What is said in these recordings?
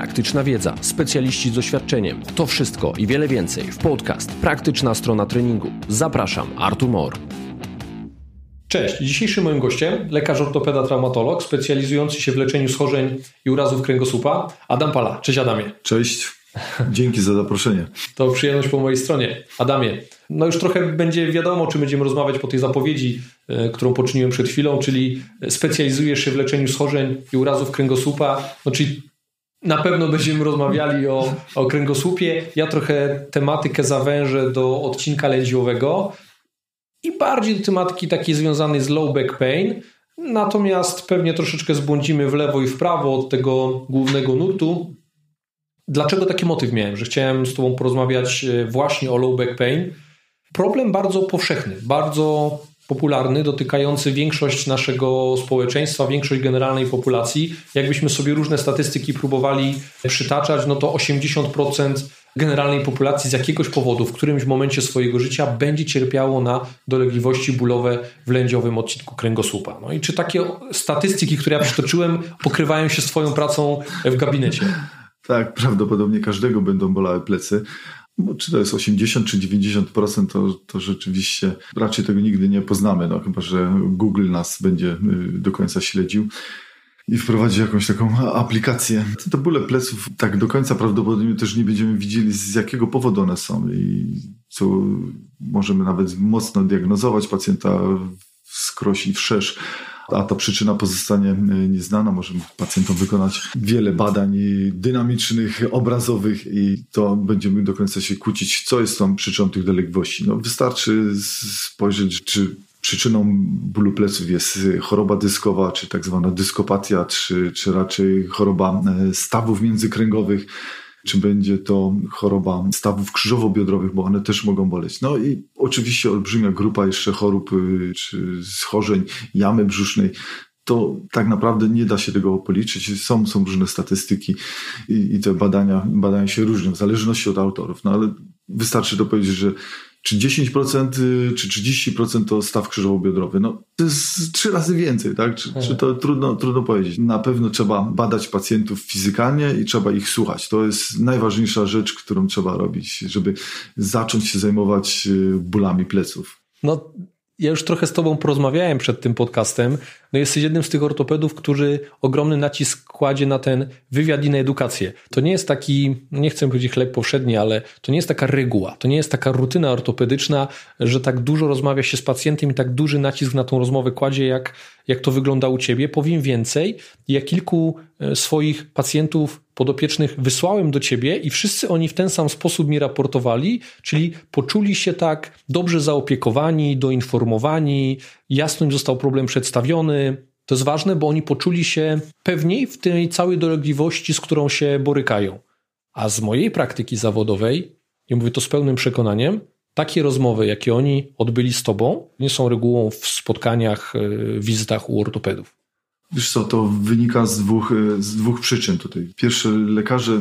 praktyczna wiedza, specjaliści z doświadczeniem. To wszystko i wiele więcej w podcast Praktyczna strona treningu. Zapraszam, Artur Mor. Cześć, dzisiejszym moim gościem lekarz ortopeda traumatolog specjalizujący się w leczeniu schorzeń i urazów kręgosłupa Adam Pala. Cześć Adamie. Cześć. Dzięki za zaproszenie. To przyjemność po mojej stronie. Adamie, no już trochę będzie wiadomo, czy będziemy rozmawiać po tej zapowiedzi, e, którą poczyniłem przed chwilą, czyli specjalizujesz się w leczeniu schorzeń i urazów kręgosłupa, no czyli na pewno będziemy rozmawiali o, o kręgosłupie. Ja trochę tematykę zawężę do odcinka lędźwiowego i bardziej do tematyki takiej związanej z low back pain. Natomiast pewnie troszeczkę zbłądzimy w lewo i w prawo od tego głównego nurtu. Dlaczego taki motyw miałem, że chciałem z Tobą porozmawiać e, właśnie o low back pain? Problem bardzo powszechny, bardzo popularny, dotykający większość naszego społeczeństwa, większość generalnej populacji. Jakbyśmy sobie różne statystyki próbowali przytaczać, no to 80% generalnej populacji z jakiegoś powodu w którymś momencie swojego życia będzie cierpiało na dolegliwości bólowe w lędziowym odcinku kręgosłupa. No i czy takie statystyki, które ja przytoczyłem, pokrywają się z Twoją pracą w gabinecie? Tak, prawdopodobnie każdego będą bolały plecy. No, czy to jest 80 czy 90%, to, to rzeczywiście raczej tego nigdy nie poznamy, no, chyba że Google nas będzie y, do końca śledził i wprowadzi jakąś taką aplikację. To bóle pleców tak do końca prawdopodobnie też nie będziemy widzieli, z jakiego powodu one są i co możemy nawet mocno diagnozować pacjenta skroś i wszerz a ta przyczyna pozostanie e, nieznana. Możemy pacjentom wykonać wiele badań dynamicznych, obrazowych i to będziemy do końca się kłócić, co jest tą przyczyną tych dolegliwości. No, wystarczy spojrzeć, czy przyczyną bólu pleców jest choroba dyskowa, czy tak zwana dyskopatia, czy, czy raczej choroba e, stawów międzykręgowych czy będzie to choroba stawów krzyżowo-biodrowych, bo one też mogą boleć. No i oczywiście olbrzymia grupa jeszcze chorób y, czy schorzeń jamy brzusznej, to tak naprawdę nie da się tego policzyć. Są, są różne statystyki i, i te badania, badania się różnią w zależności od autorów. No ale wystarczy to powiedzieć, że czy 10% y, czy 30% to staw krzyżowo-biodrowy. No, to jest trzy razy więcej, tak? Czy, czy, to trudno, trudno powiedzieć. Na pewno trzeba badać pacjentów fizykalnie i trzeba ich słuchać. To jest najważniejsza rzecz, którą trzeba robić, żeby zacząć się zajmować y, bólami pleców. No, ja już trochę z Tobą porozmawiałem przed tym podcastem. No jesteś jednym z tych ortopedów, który ogromny nacisk kładzie na ten wywiad i na edukację. To nie jest taki, no nie chcę powiedzieć chleb powszedni, ale to nie jest taka reguła, to nie jest taka rutyna ortopedyczna, że tak dużo rozmawia się z pacjentem i tak duży nacisk na tą rozmowę kładzie, jak, jak to wygląda u Ciebie. Powiem więcej, ja kilku e, swoich pacjentów podopiecznych wysłałem do ciebie i wszyscy oni w ten sam sposób mi raportowali, czyli poczuli się tak dobrze zaopiekowani, doinformowani, jasno im został problem przedstawiony. To jest ważne, bo oni poczuli się pewniej w tej całej dolegliwości, z którą się borykają. A z mojej praktyki zawodowej, i mówię to z pełnym przekonaniem, takie rozmowy, jakie oni odbyli z tobą, nie są regułą w spotkaniach, e, wizytach u ortopedów. Wiesz co, to wynika z dwóch, e, z dwóch przyczyn tutaj. Pierwsze, lekarze e,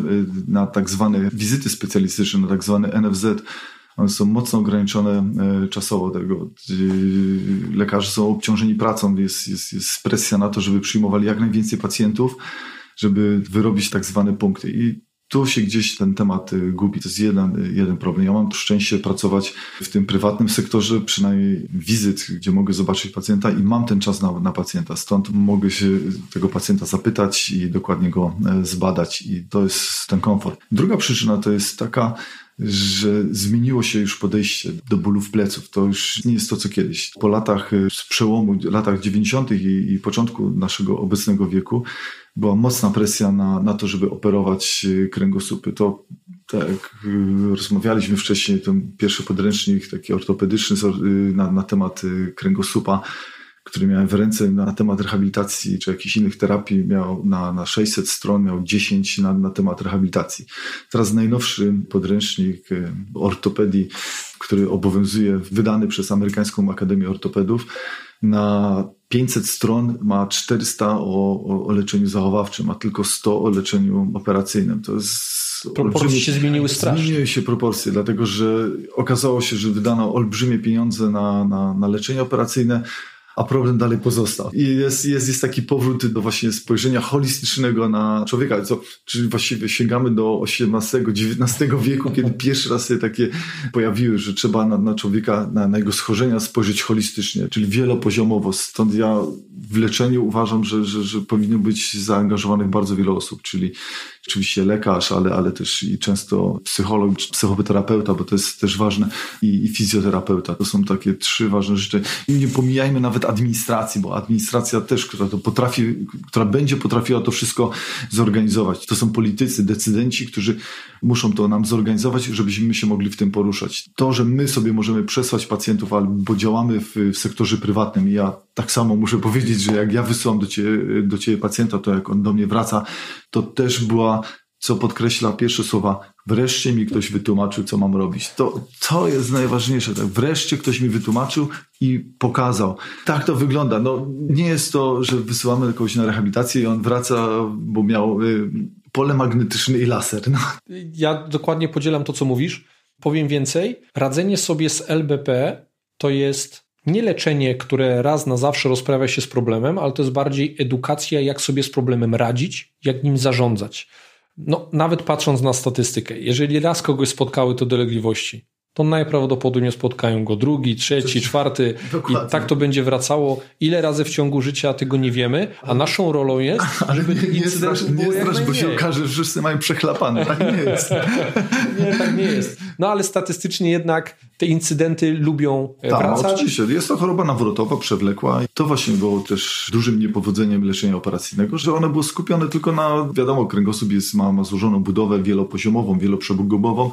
na tak zwane wizyty specjalistyczne, na tak zwane NFZ, one są mocno ograniczone e, czasowo. Tego. Lekarze są obciążeni pracą, jest, jest, jest presja na to, żeby przyjmowali jak najwięcej pacjentów, żeby wyrobić tak zwane punkty. I tu się gdzieś ten temat y, gubi. To jest jeden, jeden problem. Ja mam szczęście pracować w tym prywatnym sektorze, przynajmniej wizyt, gdzie mogę zobaczyć pacjenta i mam ten czas na, na pacjenta. Stąd mogę się tego pacjenta zapytać i dokładnie go e, zbadać i to jest ten komfort. Druga przyczyna to jest taka, że zmieniło się już podejście do bólów pleców. To już nie jest to, co kiedyś. Po latach, y, z przełomu latach 90. I, i początku naszego obecnego wieku była mocna presja na, na to, żeby operować y, kręgosłupy. To tak y, rozmawialiśmy wcześniej, ten pierwszy podręcznik taki ortopedyczny na, na temat kręgosłupa, który miałem w ręce na temat rehabilitacji czy jakichś innych terapii, miał na, na 600 stron, miał 10 na, na temat rehabilitacji. Teraz najnowszy podręcznik e, ortopedii, który obowiązuje, wydany przez Amerykańską Akademię Ortopedów, na 500 stron ma 400 o, o, leczeniu zachowawczym, a tylko 100 o leczeniu operacyjnym. To jest Proporcje się zmieniły strasznie. Zmieniły się proporcje, dlatego że okazało się, że wydano olbrzymie pieniądze na, na, na leczenie operacyjne, a problem dalej pozostał. I jest, jest, jest taki powrót do właśnie spojrzenia holistycznego na człowieka, co, czyli właściwie sięgamy do XVIII, XIX wieku, kiedy pierwszy raz się takie pojawiły, że trzeba na, na człowieka, na, na jego schorzenia spojrzeć holistycznie, czyli wielopoziomowo. Stąd ja w leczeniu uważam, że, że, że powinno być zaangażowanych bardzo wiele osób, czyli oczywiście lekarz, ale, ale też i często psycholog, psychoterapeuta, bo to jest też ważne, i, i fizjoterapeuta. To są takie trzy ważne rzeczy. I nie pomijajmy nawet administracji, bo administracja też, która to potrafi, która będzie potrafiła to wszystko zorganizować. To są politycy, decydenci, którzy muszą to nam zorganizować, żebyśmy się mogli w tym poruszać. To, że my sobie możemy przesłać pacjentów, albo działamy w, w sektorze prywatnym ja tak samo muszę powiedzieć, że jak ja wysyłam do ciebie, do ciebie pacjenta, to jak on do mnie wraca, to też była co podkreśla pierwsze słowa, wreszcie mi ktoś wytłumaczył, co mam robić. To, to jest najważniejsze. Tak? Wreszcie ktoś mi wytłumaczył i pokazał. Tak to wygląda. No, nie jest to, że wysyłamy kogoś na rehabilitację i on wraca, bo miał y, pole magnetyczne i laser. No. Ja dokładnie podzielam to, co mówisz. Powiem więcej. Radzenie sobie z LBP to jest nie leczenie, które raz na zawsze rozprawia się z problemem, ale to jest bardziej edukacja, jak sobie z problemem radzić, jak nim zarządzać. No, nawet patrząc na statystykę, jeżeli raz kogoś spotkały to dolegliwości, to najprawdopodobniej spotkają go drugi, trzeci, czwarty Dokładnie. i tak to będzie wracało. Ile razy w ciągu życia tego nie wiemy, a naszą rolą jest, Ale żeby nie, nie strasz, nie strasz bo się okaże, że wszyscy mają przechlapane. Tak nie jest. nie, tak nie jest. No ale statystycznie jednak te incydenty lubią e, tak, wracać. oczywiście. Jest to choroba nawrotowa, przewlekła. To właśnie było też dużym niepowodzeniem leczenia operacyjnego, że ono było skupione tylko na, wiadomo, kręgosłup jest, ma, ma złożoną budowę wielopoziomową, wieloprzebugobową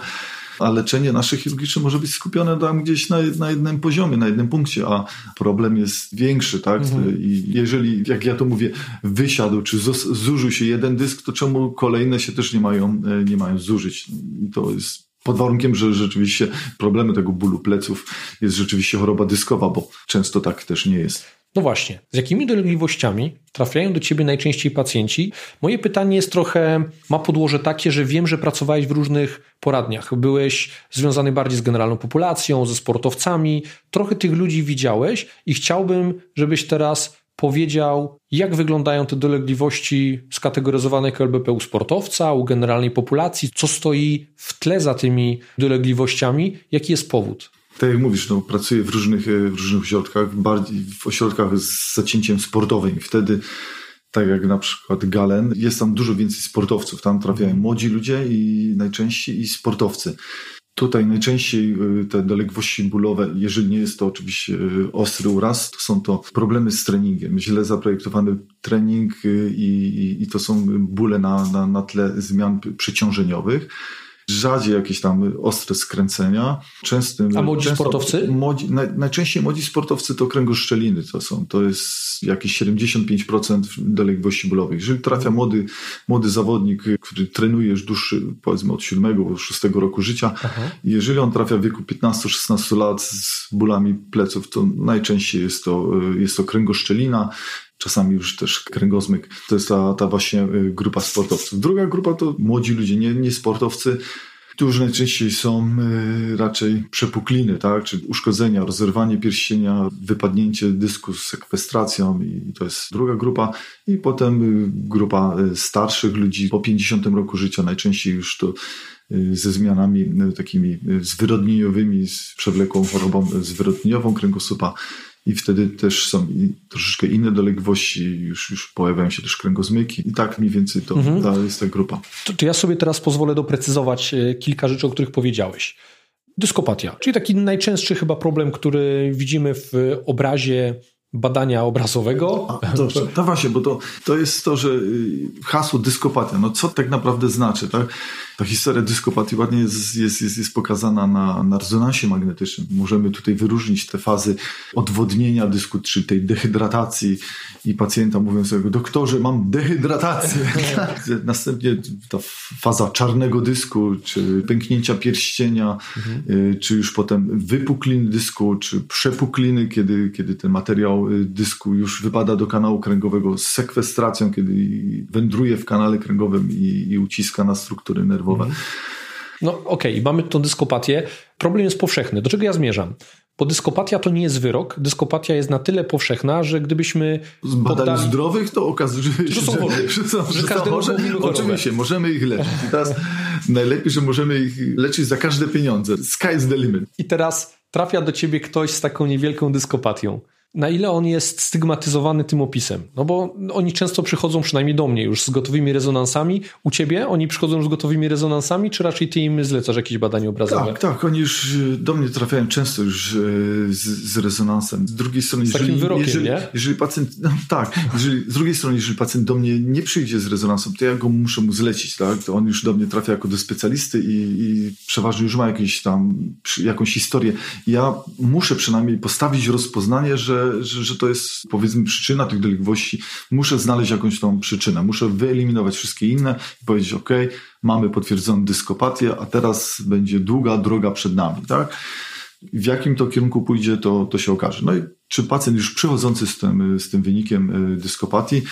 a leczenie nasze chirurgiczne może być skupione tam gdzieś na, na jednym poziomie, na jednym punkcie, a problem jest większy, tak? Mhm. I jeżeli, jak ja to mówię, wysiadł czy zużył się jeden dysk, to czemu kolejne się też nie mają, e, nie mają zużyć? I to jest pod warunkiem, że rzeczywiście problemy tego bólu pleców jest rzeczywiście choroba dyskowa, bo często tak też nie jest. No właśnie, z jakimi dolegliwościami trafiają do ciebie najczęściej pacjenci? Moje pytanie jest trochę, ma podłoże takie, że wiem, że pracowałeś w różnych poradniach. Byłeś związany bardziej z generalną populacją, ze sportowcami. Trochę tych ludzi widziałeś i chciałbym, żebyś teraz powiedział, jak wyglądają te dolegliwości skategoryzowane jako u sportowca, u generalnej populacji, co stoi w tle za tymi dolegliwościami, jaki jest powód tak jak mówisz, no, pracuję w różnych, e, w różnych ośrodkach, bardziej w ośrodkach z zacięciem sportowym. Wtedy, tak jak na przykład Galen, jest tam dużo więcej sportowców. Tam trafiają młodzi ludzie i najczęściej i sportowcy. Tutaj najczęściej e, te dolegliwości bólowe, jeżeli nie jest to oczywiście e, ostry uraz, to są to problemy z treningiem. Źle zaprojektowany trening i, i, i to są bóle na, na, na tle zmian przeciążeniowych rzadziej jakieś tam ostre skręcenia. Częstym, A młodzi sportowcy? Młodzi, naj, najczęściej młodzi sportowcy to kręgoszczeliny to są. To jest jakieś 75% dolegliwości bólowych. Jeżeli trafia młody, młody zawodnik, który trenuje już dłuższy, powiedzmy od 7 6 roku życia, Aha. jeżeli on trafia w wieku 15-16 lat z bólami pleców, to najczęściej jest to, jest to kręgoszczelina, czasami już też kręgozmyk. To jest ta, ta właśnie y, grupa sportowców. Druga grupa to młodzi ludzie, nie, nie sportowcy, którzy najczęściej są y, raczej przepukliny, tak? czyli uszkodzenia, rozerwanie pierścienia, wypadnięcie dysku z sekwestracją i to jest druga grupa. I potem y, grupa starszych ludzi po 50 roku życia, najczęściej już to ze zmianami takimi zwyrodnieniowymi, z przewlekłą chorobą zwyrodnieniową kręgosłupa i wtedy też są troszeczkę inne dolegliwości, już, już pojawiają się też kręgozmyki i tak mniej więcej to, mhm. to jest ta grupa. To, to ja sobie teraz pozwolę doprecyzować e, kilka rzeczy, o których powiedziałeś. Dyskopatia, czyli taki najczęstszy chyba problem, który widzimy w obrazie badania obrazowego. A, to, to właśnie, bo to, to jest to, że y, hasło dyskopatia, no co tak naprawdę znaczy, tak? Ta historia dyskopatii ładnie jest, jest, jest, jest pokazana na, na rezonansie magnetycznym. Możemy tutaj wyróżnić te fazy odwodnienia dysku, czy tej dehydratacji i pacjenta mówią sobie, doktorze, mam dehydratację. Następnie ta faza czarnego dysku, czy pęknięcia pierścienia, mhm. czy już potem wypukliny dysku, czy przepukliny, kiedy, kiedy ten materiał y, dysku już wypada do kanału kręgowego z sekwestracją, kiedy wędruje w kanale kręgowym i, i uciska na struktury nerwowe. Mhm. No okej, okay, mamy tą dyskopatię. Problem jest powszechny. Do czego ja zmierzam? bo dyskopatia to nie jest wyrok. Dyskopatia jest na tyle powszechna, że gdybyśmy Z badań poddali... zdrowych to okazuje się, Że są chorzy. że, są, Że że mówimy chorobę. Oczywiście, możemy ich leczyć. I teraz najlepiej, że możemy ich leczyć za każde pieniądze. Sky's the limit. I teraz trafia do ciebie ktoś z taką niewielką dyskopatią. Na ile on jest stygmatyzowany tym opisem? No bo oni często przychodzą, przynajmniej do mnie, już z gotowymi rezonansami. U ciebie oni przychodzą już z gotowymi rezonansami, czy raczej ty im zlecasz jakieś badanie obrazowe? Tak, tak. Oni już y, do mnie trafiają często już y, z, z rezonansem. Z drugiej strony, Z takim wyrokiem, jeżeli, nie? jeżeli pacjent, no, tak, jeżeli, z drugiej strony, jeżeli pacjent do mnie nie przyjdzie z rezonansem, to ja go muszę mu zlecić, tak? To on już do mnie trafia jako do specjalisty i, i przeważnie już ma jakieś tam, jakąś historię. Ja muszę przynajmniej postawić rozpoznanie, że, że, że to jest powiedzmy przyczyna tych dolegliwości. Muszę znaleźć jakąś tą przyczynę. Muszę wyeliminować wszystkie inne i powiedzieć, ok, mamy potwierdzoną dyskopatię, a teraz będzie długa droga przed nami, tak? W jakim to kierunku pójdzie, to, to się okaże. No i czy pacjent już przychodzący z tym, z tym wynikiem y, dyskopatii,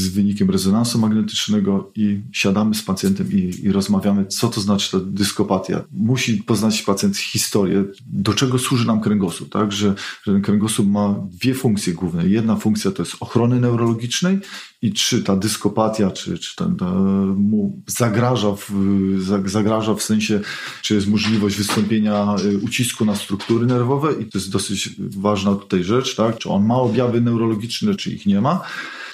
z wynikiem rezonansu magnetycznego i siadamy z pacjentem i, i rozmawiamy, co to znaczy ta dyskopatia. Musi poznać pacjent historię, do czego służy nam kręgosłup, tak? Że, że ten kręgosłup ma dwie funkcje główne. Jedna funkcja to jest ochrony neurologicznej i czy ta dyskopatia, czy, czy ten, ta, mu zagraża w, za- zagraża w sensie, czy jest możliwość wystąpienia y, ucisku na struktury nerwowe i to jest dosyć ważna tutaj rzecz, tak? Czy on ma objawy neurologiczne, czy ich nie ma.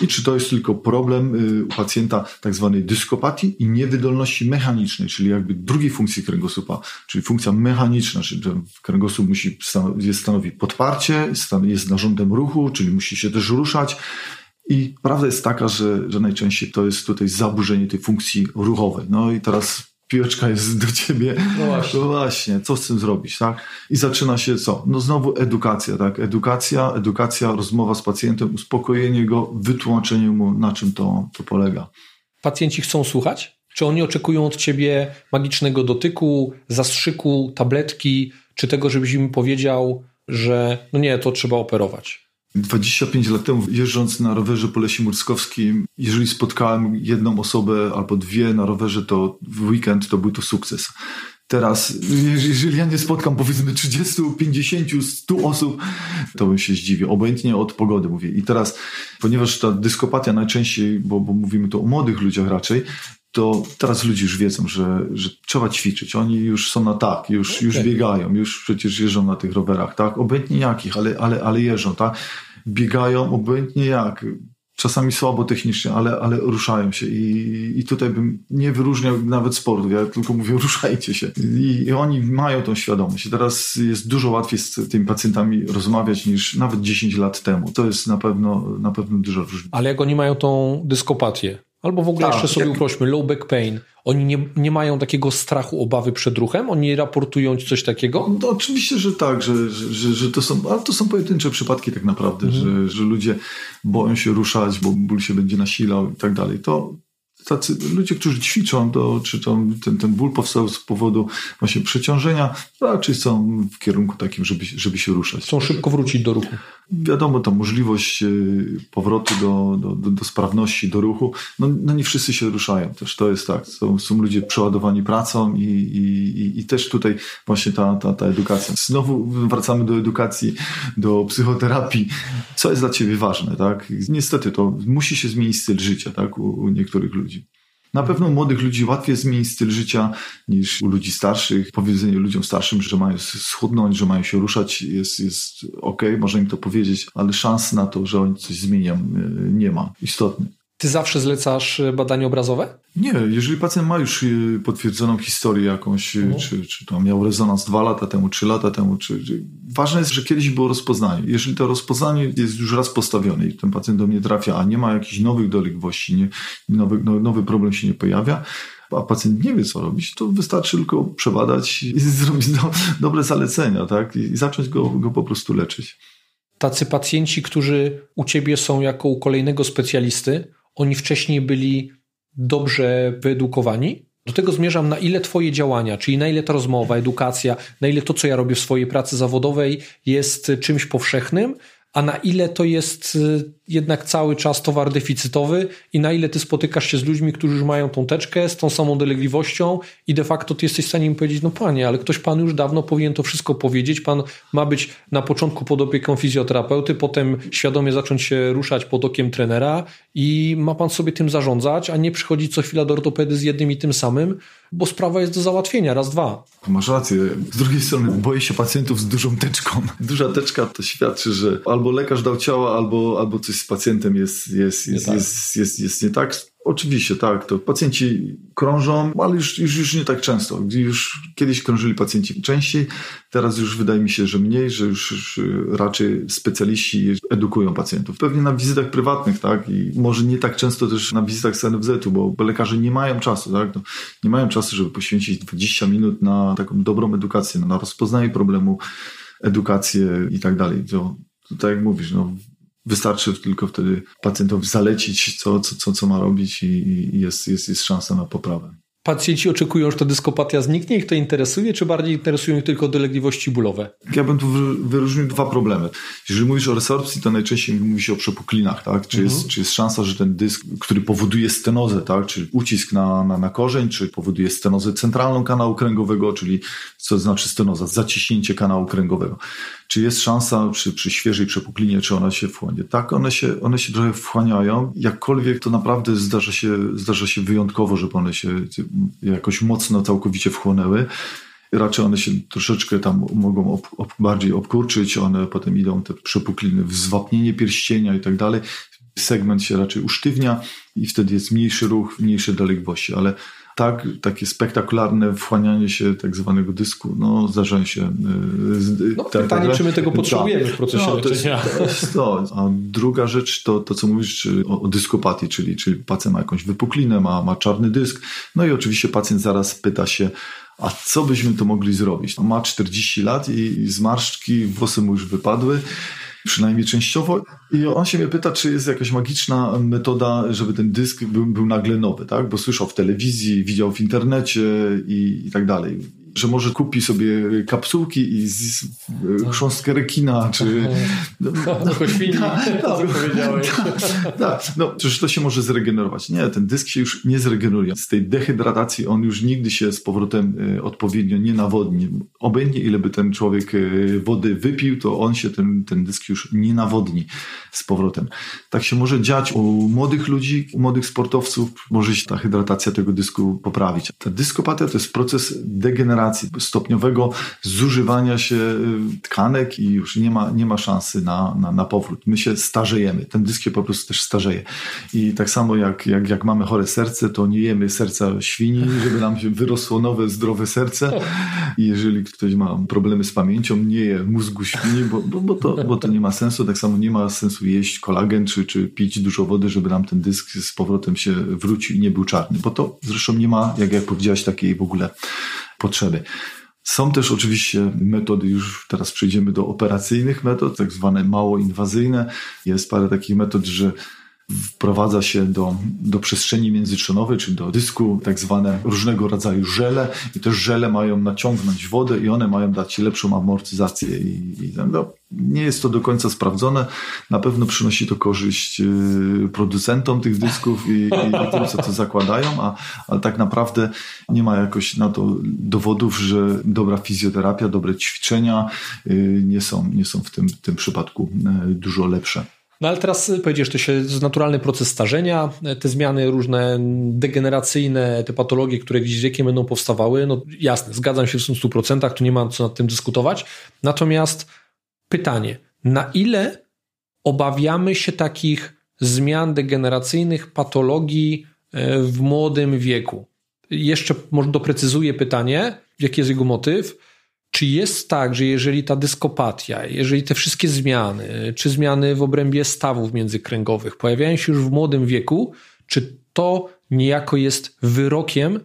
I czy to jest tylko problem y, u pacjenta tak zwanej dyskopatii i niewydolności mechanicznej, czyli jakby drugiej funkcji kręgosłupa, czyli funkcja mechaniczna, czyli kręgosłup musi jest stanowi podparcie, jest narządem ruchu, czyli musi się też ruszać. I prawda jest taka, że, że najczęściej to jest tutaj zaburzenie tej funkcji ruchowej. No i teraz piłeczka jest do ciebie. No właśnie. No właśnie, co z tym zrobić, tak? I zaczyna się co? No znowu edukacja, tak? Edukacja, edukacja, rozmowa z pacjentem, uspokojenie go, wytłumaczenie mu, na czym to, to polega. Pacjenci chcą słuchać? Czy oni oczekują od ciebie magicznego dotyku, zastrzyku, tabletki, czy tego, żebyś im powiedział, że no nie, to trzeba operować? 25 lat temu, jeżdżąc na rowerze po Lesie Murskowskim, jeżeli spotkałem jedną osobę albo dwie na rowerze, to w weekend to był to sukces. Teraz, jeżeli ja nie spotkam powiedzmy 30, 50, 100 osób, to bym się zdziwił. Obojętnie od pogody mówię. I teraz, ponieważ ta dyskopatia najczęściej, bo, bo mówimy to o młodych ludziach raczej, to teraz ludzie już wiedzą, że, że trzeba ćwiczyć. Oni już są na tak, już, już Okej. biegają, już przecież jeżdżą na tych rowerach, tak? Obojętnie jakich, ale, ale, ale jeżdżą, tak? Biegają obojętnie jak. Czasami słabo technicznie, ale, ale ruszają się I, i tutaj bym nie wyróżniał nawet sportu, ja tylko mówię ruszajcie się I, i oni mają tą świadomość. Teraz jest dużo łatwiej z tymi pacjentami rozmawiać niż nawet 10 lat temu. To jest na pewno, na pewno duża różnica. Ale jak oni mają tą dyskopatię, albo w ogóle Tak, jeszcze sobie jak- uprośmy, low back pain, oni nie, nie mają takiego strachu, obawy przed ruchem? Oni raportują coś takiego? No, oczywiście, że tak, że, że, że, to są, ale to są pojedyncze przypadki tak naprawdę, że, że ludzie boją się ruszać, bo ból się będzie nasilał i tak dalej. To tacy ludzie, którzy ćwiczą, to, czy tam ten, ten ból powstał z powodu właśnie przeciążenia, raczej są w kierunku takim, żeby, żeby się ruszać. Chcą szybko wrócić do ruchu. Wiadomo, ta możliwość y, powrotu do, do, do, sprawności, do ruchu, no, no nie wszyscy się ruszają też, to jest tak. Są, są ludzie przeładowani pracą i, i- i też tutaj właśnie ta, ta, ta edukacja. Znowu wracamy do edukacji, do psychoterapii. Co jest dla ciebie ważne, tak? Niestety to musi się zmienić styl życia, tak? U, u niektórych ludzi. Na pewno młodych ludzi łatwiej zmienić styl życia niż u ludzi starszych. Powiedzenie ludziom starszym, że mają schudnąć, że mają się ruszać jest, jest ok, można im to powiedzieć, ale szans na to, że oni coś zmienią y, nie ma. Istotny. Ty zawsze zlecasz e, badania obrazowe? Nie, jeżeli pacjent ma już y, potwierdzoną historię jakąś, y, czy, czy to miał rezonans dwa lata temu, trzy lata temu, czy, czy... ważne jest, że kiedyś było rozpoznanie. Jeżeli to rozpoznanie jest już raz postawione i ten pacjent do mnie trafia, a nie ma jakichś nowych dolegliwości, nie, nowy, no, nowy problem się nie pojawia, a pacjent nie wie, co robić, to wystarczy tylko przebadać i zrobić do, dobre zalecenia, tak? I, i zacząć go, go po prostu leczyć. Tacy pacjenci, którzy u ciebie są jako u kolejnego specjalisty, oni wcześniej byli dobrze wyedukowani? Do tego zmierzam, na ile Twoje działania, czyli na ile ta rozmowa, edukacja, na ile to, co ja robię w swojej pracy zawodowej, jest czymś powszechnym, a na ile to jest y, jednak cały czas towar deficytowy i na ile ty spotykasz się z ludźmi, którzy już mają tą teczkę z tą samą dolegliwością i de facto ty jesteś w stanie im powiedzieć, no panie, ale ktoś pan już dawno powinien to wszystko powiedzieć, pan ma być na początku pod opieką fizjoterapeuty, potem świadomie zacząć się ruszać pod okiem trenera i ma pan sobie tym zarządzać, a nie przychodzić co chwila do ortopedy z jednym i tym samym, bo sprawa jest do załatwienia, raz, dwa. Masz rację. Z drugiej strony boję się pacjentów z dużą teczką. Duża teczka to świadczy, że albo lekarz dał ciała, albo, albo coś z pacjentem jest, jest, jest, jest, jest, jest, jest nie tak. Oczywiście, tak, to pacjenci krążą, ale już, już, już nie tak często. Już kiedyś krążyli pacjenci częściej, teraz już wydaje mi się, że mniej, że już, już raczej specjaliści edukują pacjentów. Pewnie na wizytach prywatnych, tak, i może nie tak często też na wizytach z NFZ-u, bo, bo lekarze nie mają czasu, tak, no, nie mają czasu, żeby poświęcić 20 minut na taką dobrą edukację, na rozpoznanie problemu, edukację i tak dalej. To, to tak jak mówisz, no, Wystarczy tylko wtedy pacjentowi zalecić, co, co, co ma robić i, i jest, jest, jest szansa na poprawę. Pacjenci oczekują, że ta dyskopatia zniknie, ich to interesuje, czy bardziej interesują ich tylko dolegliwości bólowe? Ja bym tu wyróżnił dwa problemy. Jeżeli mówisz o resorpcji, to najczęściej mówi się o przepuklinach, tak? Czy, mhm. jest, czy jest szansa, że ten dysk, który powoduje stenozę, tak? Czy ucisk na, na, na korzeń, czy powoduje stenozę centralną kanału kręgowego, czyli co znaczy stenoza, zaciśnięcie kanału kręgowego. Czy jest szansa przy, przy świeżej przepuklinie, czy ona się wchłonie? Tak, one się, one się trochę wchłaniają. Jakkolwiek to naprawdę zdarza się, zdarza się wyjątkowo, żeby one się jakoś mocno, całkowicie wchłonęły. Raczej one się troszeczkę tam mogą ob, ob, bardziej obkurczyć, one potem idą te przepukliny w pierścienia i tak dalej. Segment się raczej usztywnia i wtedy jest mniejszy ruch, mniejsze dolegliwości, ale tak, takie spektakularne wchłanianie się tak zwanego dysku, no zdarzają się. Yy, no, tak, pytanie, tak, czy my tego tak. potrzebujemy w procesie no, leczenia. To to. A druga rzecz to, to co mówisz o, o dyskopatii, czyli, czyli pacjent ma jakąś wypuklinę, ma, ma czarny dysk, no i oczywiście pacjent zaraz pyta się, a co byśmy to mogli zrobić? Ma 40 lat i zmarszczki, włosy mu już wypadły przynajmniej częściowo. I on się mnie pyta, czy jest jakaś magiczna metoda, żeby ten dysk był, był nagle nowy, tak? Bo słyszał w telewizji, widział w internecie i, i tak dalej że może kupi sobie kapsułki i z, no. chrząstkę rekina, czy... No, no, świni, no, powiedziałeś. Tak, no, przecież to się może zregenerować. Nie, ten dysk się już nie zregeneruje. Z tej dehydratacji on już nigdy się z powrotem e, odpowiednio nie nawodni. Obojętnie ile by ten człowiek e, wody wypił, to on się, ten, ten dysk już nie nawodni z powrotem. Tak się może dziać u młodych ludzi, u młodych sportowców, może się ta hydratacja tego dysku poprawić. Ta dyskopatia to jest proces degeneracji stopniowego zużywania się y, tkanek i już nie ma, nie ma szansy na, na, na powrót. My się starzejemy. Ten dysk się po prostu też starzeje. I tak samo jak, jak, jak mamy chore serce, to nie jemy serca świni, żeby nam się wyrosło nowe, zdrowe serce. I jeżeli ktoś ma problemy z pamięcią, nie je mózgu świni, bo, bo, bo, to, bo to nie ma sensu. Tak samo nie ma sensu jeść kolagen czy, czy pić dużo wody, żeby nam ten dysk z powrotem się wrócił i nie był czarny. Bo to zresztą nie ma, jak, jak powiedziałeś, takiej w ogóle potrzeby. Są też oczywiście metody, już teraz przejdziemy do operacyjnych metod, tak zwane mało inwazyjne. Jest parę takich metod, że wprowadza się do, do przestrzeni międzyczonowej, czy do dysku tak zwane różnego rodzaju żele i te żele mają naciągnąć wodę i one mają dać lepszą amortyzację i, i no, nie jest to do końca sprawdzone. Na pewno przynosi to korzyść y, producentom tych dysków i, i, i tym, co to zakładają, a, ale tak naprawdę nie ma jakoś na to dowodów, że dobra fizjoterapia, dobre ćwiczenia y, nie są, nie są w tym, w tym przypadku y, dużo lepsze. No ale teraz powiedziesz, to się jest naturalny proces starzenia, te zmiany różne degeneracyjne, te patologie, które gdzieś z wiekiem będą powstawały, no jasne, zgadzam się w 100%, tu nie ma co nad tym dyskutować. Natomiast pytanie, na ile obawiamy się takich zmian degeneracyjnych, patologii e, w młodym wieku? Jeszcze może doprecyzuję pytanie, jaki jest jego motyw czy jest tak, że jeżeli ta dyskopatia, jeżeli te wszystkie zmiany, czy zmiany w obrębie stawów międzykręgowych pojawiają się już w młodym wieku, czy to niejako jest wyrokiem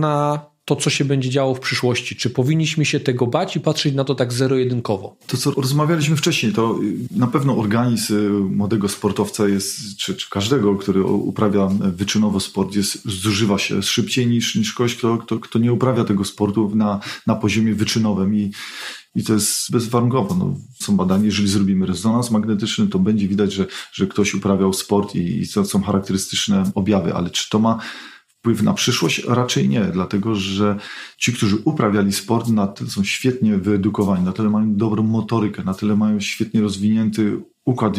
na to, co się będzie działo w przyszłości? Czy powinniśmy się tego bać i patrzeć na to tak zero-jedynkowo? To, co rozmawialiśmy wcześniej, to na pewno organizm młodego sportowca jest, czy, czy każdego, który uprawia wyczynowo sport, jest, zużywa się szybciej niż, niż ktoś, kto, kto, kto nie uprawia tego sportu na, na poziomie wyczynowym. I, i to jest bezwarunkowo. No, są badania, jeżeli zrobimy rezonans magnetyczny, to będzie widać, że, że ktoś uprawiał sport i, i to są charakterystyczne objawy, ale czy to ma wpływ na przyszłość? Raczej nie, dlatego że ci, którzy uprawiali sport, na tyle są świetnie wyedukowani, na tyle mają dobrą motorykę, na tyle mają świetnie rozwinięty układ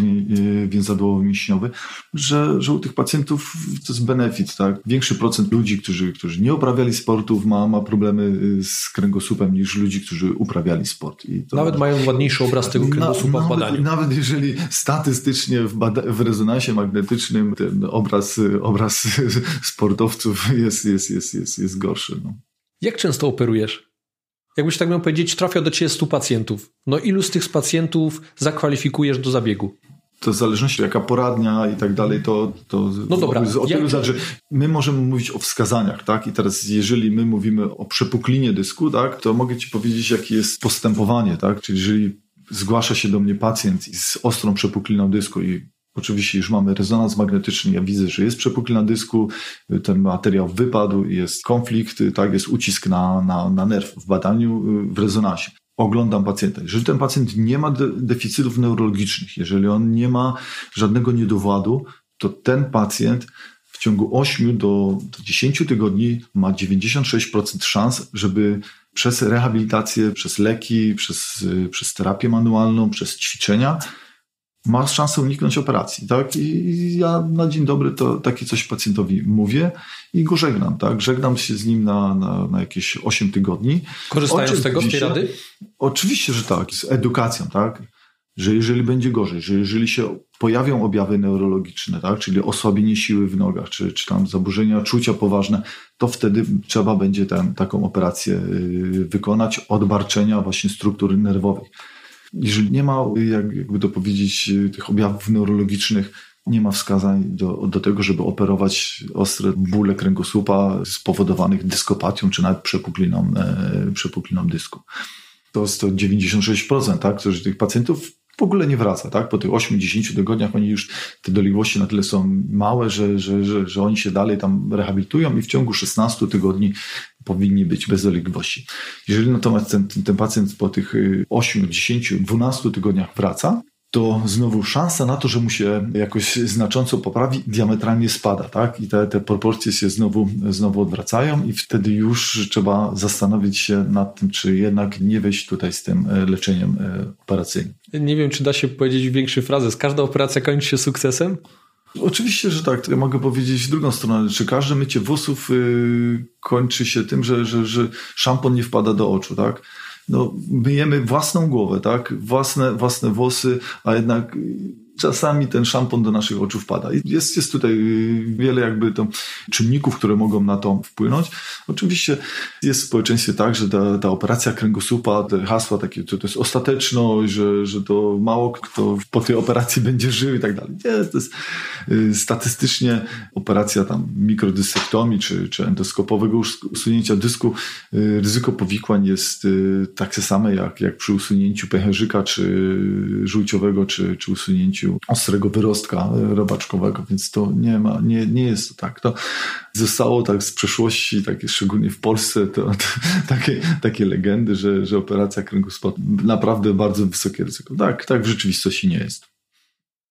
więzadłowo-mięśniowy, że, że u tych pacjentów to jest benefit, tak? Większy procent ludzi, którzy, którzy nie uprawiali sportów ma, ma problemy y, z kręgosłupem niż ludzi, którzy uprawiali sport. I to nawet mają ładniejszy obraz tego kręgosłupa na, w badaniu. Nawet, nawet jeżeli statystycznie w, bada- w rezonansie magnetycznym ten obraz, obraz sportowców jest, jest, jest, jest, jest gorszy. No. Jak często operujesz? Jakbyś tak miał powiedzieć, trafia do ciebie 100 pacjentów. No ilu z tych pacjentów zakwalifikujesz do zabiegu? To w zależności jaka poradnia i tak dalej, to, to no dobra. o tylu zależy. My możemy mówić o wskazaniach, tak? I teraz jeżeli my mówimy o przepuklinie dysku, tak, to mogę ci powiedzieć, jakie jest postępowanie, tak? Czyli jeżeli zgłasza się do mnie pacjent z ostrą przepukliną dysku i Oczywiście już mamy rezonans magnetyczny, ja widzę, że jest przepuklina dysku, ten materiał wypadł, jest konflikt, tak, jest ucisk na, na, na nerw w badaniu, w rezonansie. Oglądam pacjenta. Jeżeli ten pacjent nie ma de deficytów neurologicznych, jeżeli on nie ma żadnego niedowładu, to ten pacjent w ciągu 8 do 10 tygodni ma 96% szans, żeby przez rehabilitację, przez leki, przez, przez terapię manualną, przez ćwiczenia ma szansę uniknąć operacji, tak? I ja na dzień dobry to takie coś pacjentowi mówię i go żegnam, tak? Żegnam się z nim na, na, na jakieś 8 tygodni. Korzystają z tego, z tej rady? Oczywiście, że tak, z edukacją, tak? Że jeżeli będzie gorzej, że jeżeli się pojawią objawy neurologiczne, tak? Czyli osłabienie siły w nogach, czy, czy tam zaburzenia czucia poważne, to wtedy trzeba będzie ten, taką operację y, wykonać, odbarczenia właśnie struktur nerwowych jeżeli nie ma, jakby to powiedzieć, tych objawów neurologicznych, nie ma wskazań do, do tego, żeby operować ostre bóle kręgosłupa spowodowanych dyskopatią czy nawet przepukliną, e, przepukliną dysku. To jest to 96%, tak, którzy tych pacjentów w ogóle nie wraca, tak? Po tych 8-10 tygodniach oni już, te dolegliwości na tyle są małe, że, że, że, że oni się dalej tam rehabilitują i w ciągu 16 tygodni powinni być bez. Jeżeli natomiast ten, ten, pacjent po tych 8, 10, 12 tygodniach wraca, to znowu szansa na to, że mu się jakoś znacząco poprawi, diametralnie spada, tak? I te, te proporcje się znowu, znowu odwracają i wtedy już trzeba zastanowić się nad tym, czy jednak nie wejść tutaj z tym e, leczeniem e, operacyjnym. Nie wiem, czy da się powiedzieć większej frazę. Każda operacja kończy się sukcesem? Oczywiście, że tak. Ja mogę powiedzieć drugą stronę. Czy każde mycie włosów yy, kończy się tym, że, że, że szampon nie wpada do oczu, tak? No, myjemy własną głowę, tak? Własne, własne włosy, a jednak czasami ten szampon do naszych oczu wpada. Jest, jest tutaj wiele jakby to czynników, które mogą na to wpłynąć. Oczywiście jest w społeczeństwie tak, że ta, ta operacja kręgosłupa, te hasła takie, to, to jest ostateczność, że, że to mało kto po tej operacji będzie żył i tak dalej. Nie, to jest y, statystycznie operacja tam mikrodysektomii czy, czy endoskopowego usunięcia dysku, y, ryzyko powikłań jest y, takie same jak, jak przy usunięciu pęcherzyka czy żółciowego, czy, czy usunięciu ostrego wyrostka robaczkowego, więc to nie ma, nie, nie jest to tak. To zostało tak z przeszłości, takie szczególnie w Polsce, to, to takie, takie legendy, że, że operacja kręgosłupa naprawdę bardzo wysokie ryzyko. Tak, tak w rzeczywistości nie jest.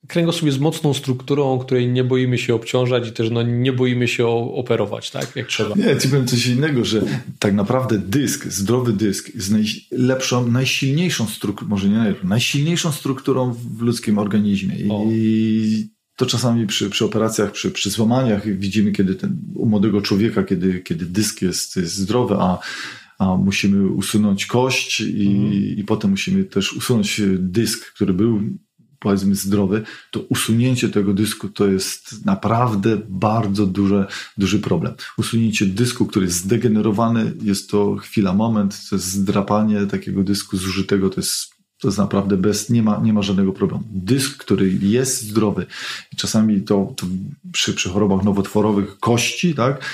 Kręgosłup jest mocną strukturą, której nie boimy się obciążać i też no, nie boimy się operować, tak? Jak trzeba. Nie, ci powiem coś innego, że tak naprawdę dysk, zdrowy dysk jest najlepszą, najsilniejszą strukturą, może nie najlepszą, najsilniejszą strukturą w ludzkim organizmie. I to czasami przy, przy operacjach, przy, przy złamaniach widzimy, kiedy ten, u młodego człowieka, kiedy, kiedy dysk jest, jest zdrowy, a a musimy usunąć kość i, mhm. i potem musimy też usunąć dysk, który był powiedzmy zdrowy, to usunięcie tego dysku to jest naprawdę bardzo duże, duży problem. Usunięcie dysku, który jest zdegenerowany, jest to chwila, moment, to jest zdrapanie takiego dysku zużytego, to jest to jest naprawdę bez, nie ma, nie ma żadnego problemu. Dysk, który jest zdrowy, czasami to, to przy, przy chorobach nowotworowych kości, tak,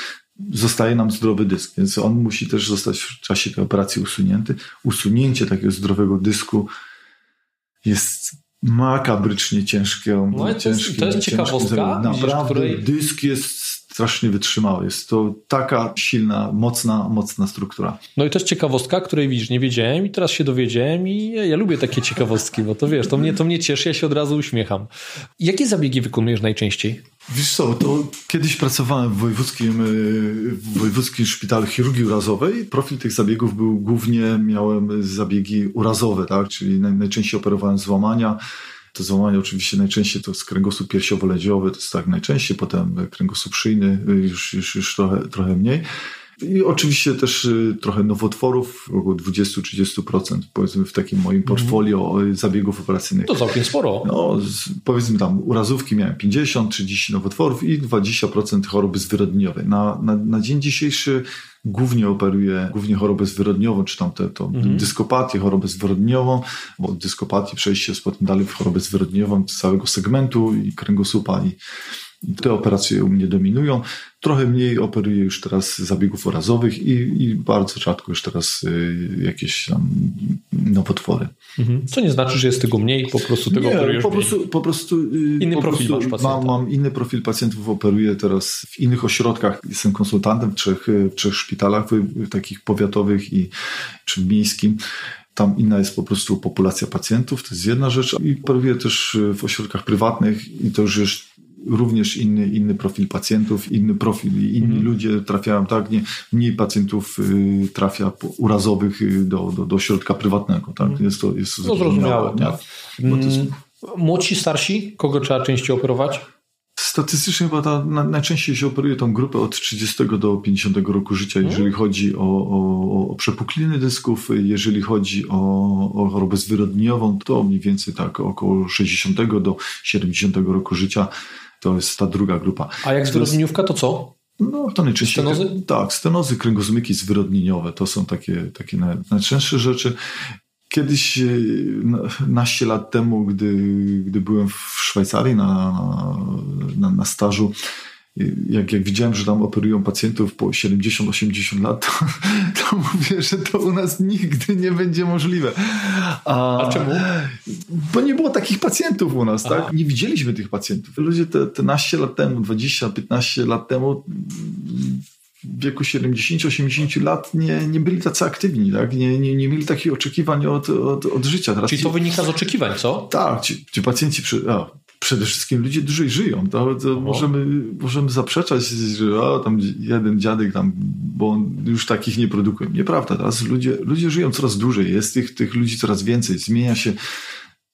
zostaje nam zdrowy dysk, więc on musi też zostać w czasie tej operacji usunięty. Usunięcie takiego zdrowego dysku jest makabrycznie ciężkie. No, to, jest, to jest ciekawostka, Naprawdę której... dysk jest strasznie wytrzymały. Jest to taka silna, mocna, mocna struktura. No i to jest ciekawostka, której widzisz, nie wiedziałem i teraz się dowiedziałem i ja, ja, lubię takie ciekawostki, bo to wiesz, to mnie, to mnie cieszy, ja się od razu uśmiecham. Jakie zabiegi wykonujesz najczęściej? Wiesz co, to kiedyś pracowałem w wojewódzkim, y, w wojewódzkim szpitalu chirurgii urazowej. Profil tych zabiegów był głównie, miałem zabiegi urazowe, tak? czyli najczęściej operowałem złamania, to złamanie oczywiście najczęściej to jest kręgosłup piersiowo-ledziowy, to jest tak najczęściej, potem kręgosłup szyjny już, już, już trochę, trochę mniej. I oczywiście też y, trochę nowotworów, około 20-30% powiedzmy w takim moim portfolio mm. zabiegów operacyjnych. To całkiem sporo. No, powiedzmy tam urazówki miałem 50, 30 nowotworów i 20% choroby zwyrodnieniowej. Na, na, na dzień dzisiejszy głównie operuje głównie chorobę zwyrodniową, czy tam te, to mhm. dyskopatię, chorobę zwyrodniową, bo od dyskopatii przejście z potem dalej w chorobę zwyrodniową całego segmentu i kręgosłupa i te operacje u mnie dominują. Trochę mniej operuję już teraz zabiegów orazowych i, i bardzo rzadko już teraz y, jakieś tam nowotwory. Mhm. Co nie znaczy, że jest tego mniej, po prostu tego nie, operujesz po prostu, po prostu y, Inny po profil prostu masz mam, mam, inny profil pacjentów, operuję teraz w innych ośrodkach. Jestem konsultantem w trzech, w trzech szpitalach takich powiatowych i czy miejskim. Tam inna jest po prostu populacja pacjentów, to jest jedna rzecz. I operuję też w ośrodkach prywatnych i to już jest również inny, inny profil pacjentów, inny profil, inni mhm. ludzie trafiają, tak, nie, mniej pacjentów y, trafia urazowych y, do, do, do środka prywatnego, tak, mhm. jest to, jest to no, zrozumiałe. Tak. Jest... Mm, młodsi, starsi, kogo trzeba częściej operować? Statystycznie chyba ta, na, najczęściej się operuje tą grupę od 30 do 50 roku życia, mhm. jeżeli chodzi o, o, o przepukliny dysków, jeżeli chodzi o, o chorobę zwyrodnieniową, to mniej więcej tak około 60 do 70 roku życia to jest ta druga grupa. A jak zwyrodnieniówka to co? No, to najczęściej. Stenozy? Tak, stenozy, kręgozmyki zwyrodnieniowe to są takie, takie najczęstsze rzeczy. Kiedyś, e, naście lat temu, gdy, gdy byłem w Szwajcarii na, na, na stażu, jak, jak widziałem, że tam operują pacjentów po 70-80 lat, to, to, mówię, że to u nas nigdy nie będzie możliwe. A, A czemu? Bo nie było takich pacjentów u nas, tak? Nie widzieliśmy tych pacjentów. Ludzie te, te naście lat temu, 20-15 lat temu w wieku 70-80 lat nie, nie byli tacy aktywni, tak? nie, nie, nie mieli takich oczekiwań od, od, od życia. Teraz Czyli to ci, wynika z oczekiwań, co? Tak, ci, ci pacjenci, przy, a, przede wszystkim ludzie dłużej żyją. To, to możemy, możemy zaprzeczać, że o, tam jeden dziadek tam, bo on już takich nie produkuje. Nieprawda. Teraz ludzie, ludzie żyją coraz dłużej. Jest tych, tych ludzi coraz więcej. Zmienia się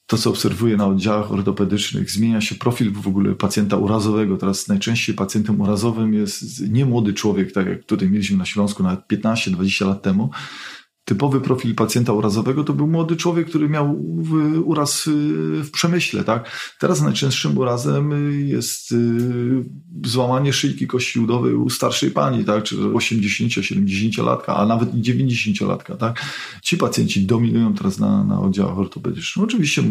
to, co obserwuję na oddziałach ortopedycznych, zmienia się profil w ogóle pacjenta urazowego. Teraz najczęściej pacjentem urazowym jest nie młody człowiek, tak jak tutaj mieliśmy na Śląsku nawet 15-20 lat temu, typowy profil pacjenta urazowego to był młody człowiek, który miał uraz y, w przemyśle. Tak? Teraz najczęstszym urazem jest y, złamanie szyjki kości udowej u starszej pani, tak? czy 80-70-latka, a nawet i 90-latka. Tak? Ci pacjenci dominują teraz na, na oddziałach ortopedycznych. Oczywiście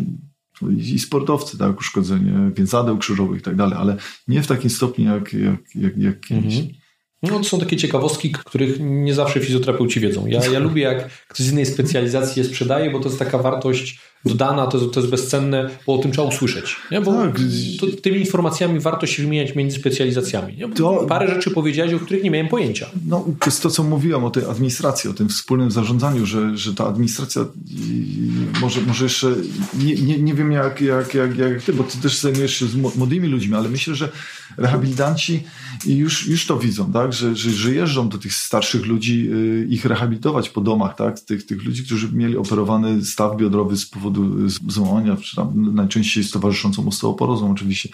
i sportowcy, tak, uszkodzenie więzadeł krzyżowych i tak dalej, ale nie w takim stopniu jak, jak, jak, jak kiedyś. Mhm. No, to są takie ciekawostki, których nie zawsze fizjoterapeuci wiedzą. Ja, ja lubię, jak ktoś z innej specjalizacji je sprzedaje, bo to jest taka wartość dodana, to, to jest bezcenne, bo o tym trzeba usłyszeć. Nie? Bo tak. to, tymi informacjami warto się wymieniać między specjalizacjami. Nie? To, Parę rzeczy powiedziałeś, o których nie miałem pojęcia. No, to jest to, co mówiłem o tej administracji, o tym wspólnym zarządzaniu, że, że ta administracja może, może jeszcze, nie, nie, nie wiem jak, jak, jak, jak ty, bo ty też zajmujesz się z młodymi ludźmi, ale myślę, że rehabilitanci już, już to widzą, tak? że, że, że jeżdżą do tych starszych ludzi, y, ich rehabilitować po domach, tak? tych, tych ludzi, którzy mieli operowany staw biodrowy z powodu powodu złamania, czy tam najczęściej z towarzyszącą osteoporozą oczywiście,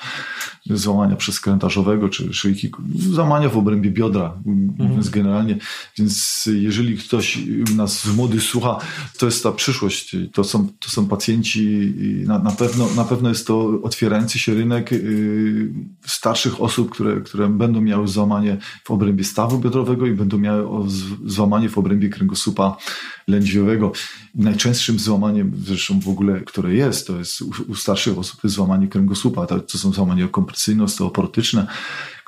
złamania przeskrętarzowego, czy szyjki, złamania w obrębie biodra, mhm. generalnie. Więc jeżeli ktoś nas z młodych słucha, to jest ta przyszłość. To są, to są pacjenci na, na, pewno, na pewno jest to otwierający się rynek yy, starszych osób, które, które będą miały złamanie w obrębie stawu biodrowego i będą miały złamanie w obrębie kręgosłupa lędźwiowego. Najczęstszym złamaniem, zresztą w ogóle, które jest, to jest u, u starszych osób, jest złamanie kręgosłupa. To, to są złamania kompresyjne, osteoporotyczne,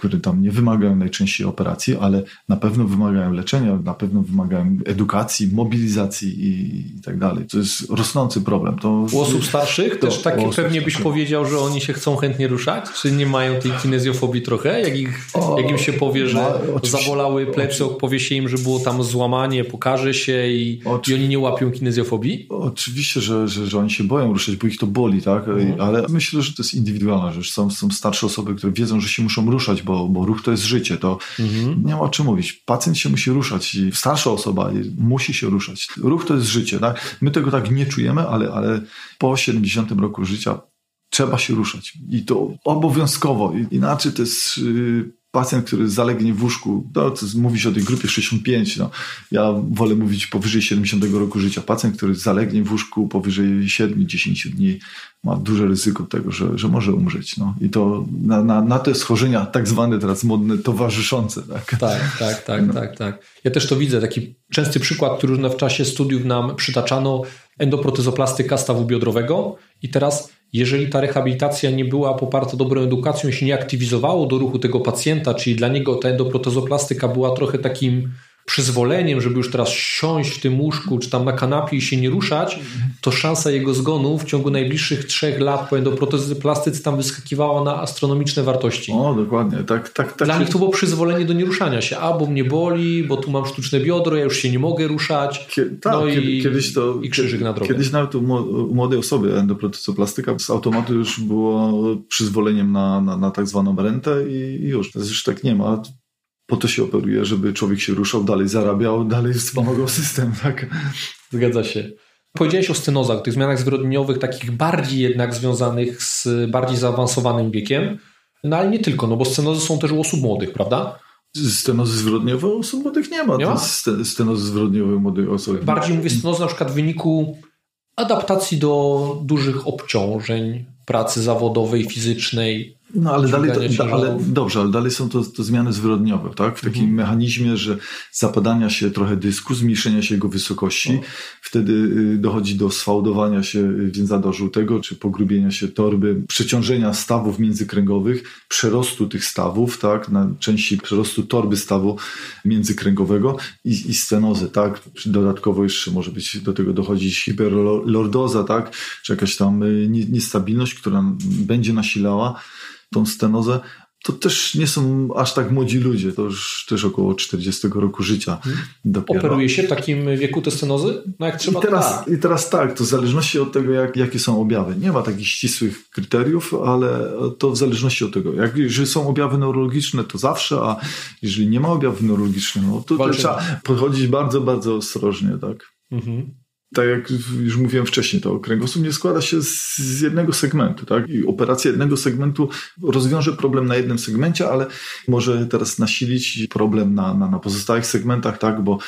które tam nie wymagają najczęściej operacji, ale na pewno wymagają leczenia, na pewno wymagają edukacji, mobilizacji i, i tak dalej. To jest rosnący problem. To, u osób starszych to, też takie pewnie byś powiedział, że oni się chcą chętnie ruszać? Czy nie mają tej kinezjofobii trochę? Jak, ich, o, jak im się powie, że no, zabolały plecy, powie się im, że było tam złamanie, pokaże się i, i oni nie łapią kinezjofobii? Oczywiście, że, że, że oni się boją ruszać, bo ich to boli, tak? Mhm. Ale myślę, że to jest indywidualna rzecz. Są, są starsze osoby, które wiedzą, że się muszą ruszać, bo, bo ruch to jest życie. To mhm. nie ma o czym mówić. Pacjent się musi ruszać starsza osoba musi się ruszać. Ruch to jest życie, tak? My tego tak nie czujemy, ale, ale po 70 roku życia trzeba się ruszać. I to obowiązkowo. Inaczej to jest y, pacjent, który zalegnie w łóżku, to, to mówi się o tej grupie 65, no, ja wolę mówić powyżej 70 roku życia. Pacjent, który zalegnie w łóżku powyżej 7-10 dni, ma duże ryzyko tego, że, że może umrzeć. No. I to na, na, na te schorzenia tak zwane teraz modne towarzyszące. Tak, tak, tak, tak, no. tak, tak. Ja też to widzę. Taki częsty przykład, który w czasie studiów nam przytaczano, endoprotezoplastyka stawu biodrowego i teraz jeżeli ta rehabilitacja nie była poparta dobrą edukacją, się nie aktywizowało do ruchu tego pacjenta, czyli dla niego ta endoprotezoplastyka była trochę takim przyzwoleniem, żeby już teraz siąść w tym łóżku, czy tam na kanapie i się nie ruszać, to szansa jego zgonu w ciągu najbliższych trzech lat po endoprotezy plastyce tam wyskakiwała na astronomiczne wartości. O, dokładnie. Tak, tak, tak. Dla nich to było przyzwolenie do nieruszania się. A, bo mnie boli, bo tu mam sztuczne biodro, ja już się nie mogę ruszać. Kie, tak, no i, kiedyś to, i krzyżyk na drogę. Kiedyś nawet u młodej osoby endoprotezoplastyka z automatu już było przyzwoleniem na, na, na tak zwaną rentę i już. Teraz już tak nie ma po to się operuje, żeby człowiek się ruszał, dalej zarabiał, dalej wspomagał system, tak? Zgadza się. Powiedziałeś o stenozach, tych zmianach zwyrodnieniowych, takich bardziej jednak związanych z bardziej zaawansowanym wiekiem, no ale nie tylko, no bo stenozy są też u osób młodych, prawda? Stenozy zwrodniowe u osób młodych nie ma. Nie ma? Stenozy zwrodniowe u młodych osób. Bardziej mówię stenozy na przykład w wyniku adaptacji do dużych obciążeń, pracy zawodowej, fizycznej, no ale dalej, to, ale dobrze, ale dalej są to, to zmiany zwrodniowe, tak? W takim mhm. mechanizmie, że zapadania się trochę dysku, zmniejszenia się jego wysokości, wtedy y, dochodzi do sfałdowania się y, więzadła żółtego, czy pogrubienia się torby, przeciążenia stawów międzykręgowych, przerostu tych stawów, tak? Na części przerostu torby stawu międzykręgowego i, i stenozy, tak? Dodatkowo jeszcze może być do tego dochodzić hiperlordoza, tak? Czy jakaś tam y, niestabilność, która będzie nasilała tą stenozę, to też nie są aż tak młodzi ludzie, to już też około 40 roku życia hmm. dopiero. Operuje się w takim wieku te stenozy? No jak trzeba, I teraz, tak. I teraz tak, to w zależności od tego, jak, jakie są objawy. Nie ma takich ścisłych kryteriów, ale to w zależności od tego. Jak, jeżeli są objawy neurologiczne, to zawsze, a jeżeli nie ma objawów neurologicznych, no to, to trzeba podchodzić bardzo, bardzo ostrożnie, tak? Mhm tak jak już mówiłem wcześniej, to kręgosłup nie składa się z, z, jednego segmentu, tak? I operacja jednego segmentu rozwiąże problem na jednym segmencie, ale może teraz nasilić problem na, na, na pozostałych segmentach, tak? Bo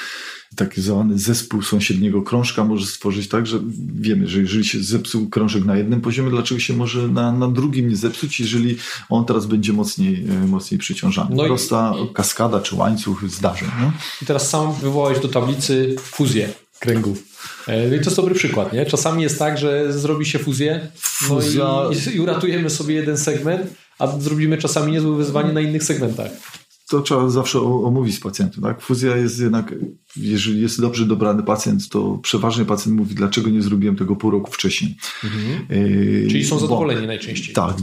taki zwany zespół sąsiedniego krążka może stworzyć tak, że wiemy, że jeżeli się zepsuł krążek na jednym poziomie, dlaczego się może na, na drugim nie zepsuć, jeżeli on teraz będzie mocniej, e, mocniej przyciążany. No Prosta i, kaskada czy łańcuch zdarzeń. No? I teraz sam wywołałeś do tablicy fuzję kręgów. No i to jest dobry przykład, nie? Czasami jest tak, że zrobi się fuzję no i, i, uratujemy sobie jeden segment, a zrobimy czasami niezłe wyzwanie na innych segmentach to trzeba zawsze omówić z pacjentem. Tak? Fuzja jest jednak, jeżeli jest dobrze dobrany pacjent, to przeważnie pacjent mówi, dlaczego nie zrobiłem tego pół roku wcześniej. Mhm. Yy, Czyli są zadowoleni bo, najczęściej. Tak.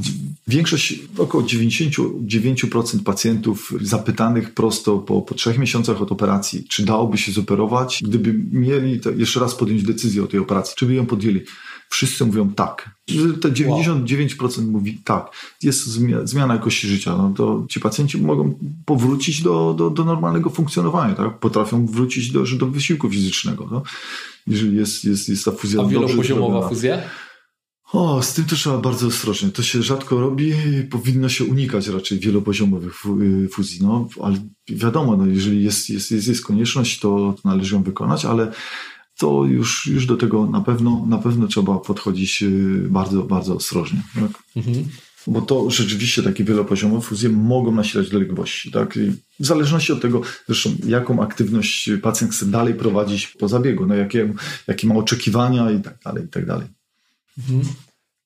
Większość, około 99% pacjentów zapytanych prosto po, po trzech miesiącach od operacji, czy dałoby się zoperować, gdyby mieli jeszcze raz podjąć decyzję o tej operacji, czy by ją podjęli wszyscy mówią tak. Te 99% wow. mówi tak. Jest zmiana jakości życia. No to ci pacjenci mogą powrócić do, do, do normalnego funkcjonowania. Tak? Potrafią wrócić do, do wysiłku fizycznego. No? Jeżeli jest, jest, jest ta fuzja A wielopoziomowa fuzja? O, z tym to trzeba bardzo ostrożnie. To się rzadko robi, powinno się unikać raczej wielopoziomowych y, fuzji. No, ale wiadomo, no, jeżeli jest, jest, jest, jest konieczność, to, należy ją wykonać, ale to już, już do tego na pewno, na pewno trzeba podchodzić y, bardzo, bardzo ostrożnie. Tak? Mhm. Bo to rzeczywiście takie wielopoziomowe fuzje mogą nasilać dolegliwości. Tak? I w zależności od tego, zresztą jaką aktywność pacjent chce dalej prowadzić po zabiegu, no jakie, jakie ma oczekiwania i tak dalej, i tak dalej. Mhm.